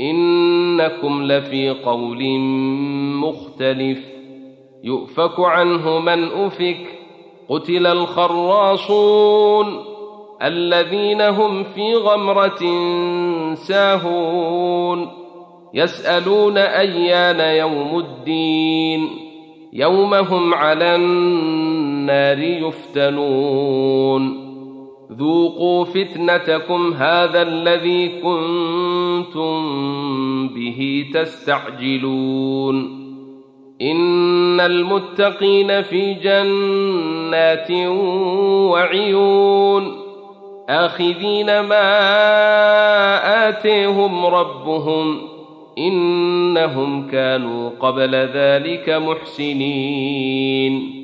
إنكم لفي قول مختلف. يؤفك عنه من أفك. قتل الخراصون الذين هم في غمرة ساهون. يسألون أيان يوم الدين. يوم هم على النار يفتنون. ذوقوا فتنتكم هذا الذي كنتم به تستعجلون. إن المتقين في جنات وعيون. آخذين ما آتيهم ربهم. إنهم كانوا قبل ذلك محسنين.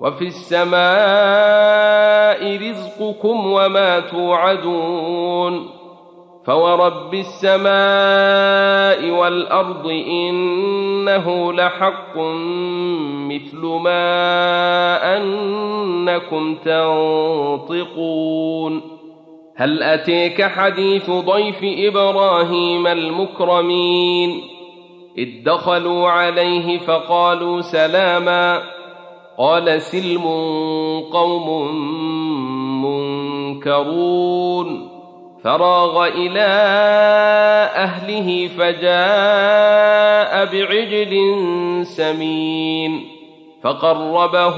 وفي السماء رزقكم وما توعدون فورب السماء والأرض إنه لحق مثل ما أنكم تنطقون هل أتيك حديث ضيف إبراهيم المكرمين إذ دخلوا عليه فقالوا سلاما قال سلم قوم منكرون. فراغ إلى أهله فجاء بعجل سمين. فقربه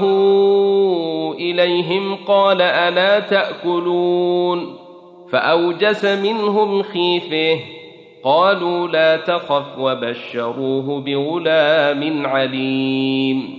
إليهم قال ألا تأكلون. فأوجس منهم خيفه. قالوا لا تخف وبشروه بغلام عليم.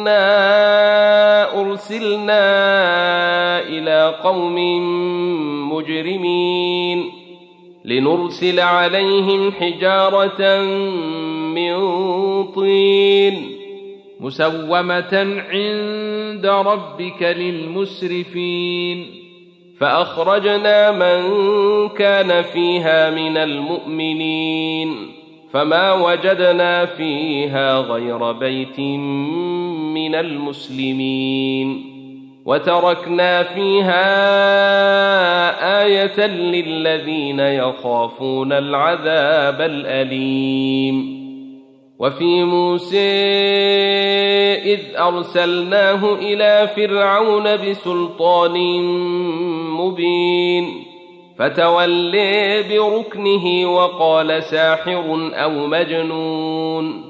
انا ارسلنا إلى قوم مجرمين لنرسل عليهم حجاره من طين مسومه عند ربك للمسرفين فاخرجنا من كان فيها من المؤمنين فما وجدنا فيها غير بيت من المسلمين. وتركنا فيها آية للذين يخافون العذاب الأليم. وفي موسى إذ أرسلناه إلى فرعون بسلطان مبين. فتولي بركنه وقال ساحر أو مجنون.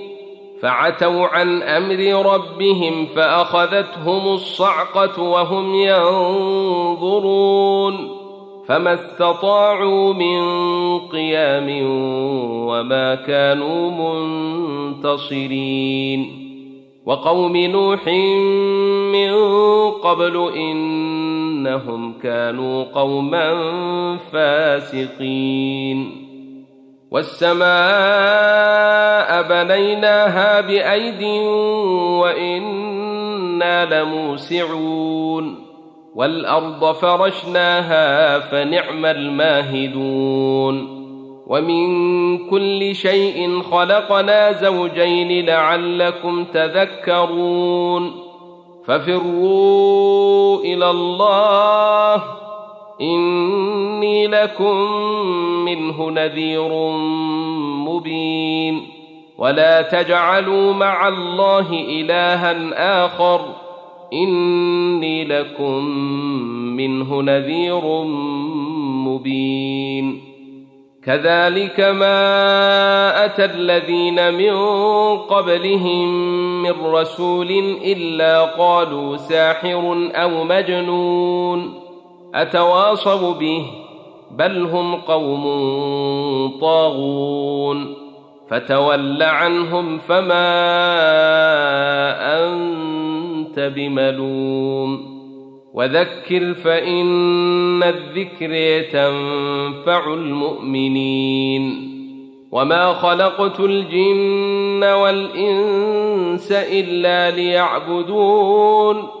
فعتوا عن أمر ربهم فأخذتهم الصعقة وهم ينظرون فما استطاعوا من قيام وما كانوا منتصرين وقوم نوح من قبل إنهم كانوا قوما فاسقين والسماء بنيناها بأيد وإنا لموسعون والأرض فرشناها فنعم الماهدون ومن كل شيء خلقنا زوجين لعلكم تذكرون ففروا إلى الله إني لكم منه نذير مبين ولا تجعلوا مع الله الها اخر اني لكم منه نذير مبين كذلك ما اتى الذين من قبلهم من رسول الا قالوا ساحر أو مجنون اتواصوا به بل هم قوم طاغون فتول عنهم فما أنت بملوم. وذكر فإن الذكر تنفع المؤمنين. وما خلقت الجن والإنس إلا ليعبدون.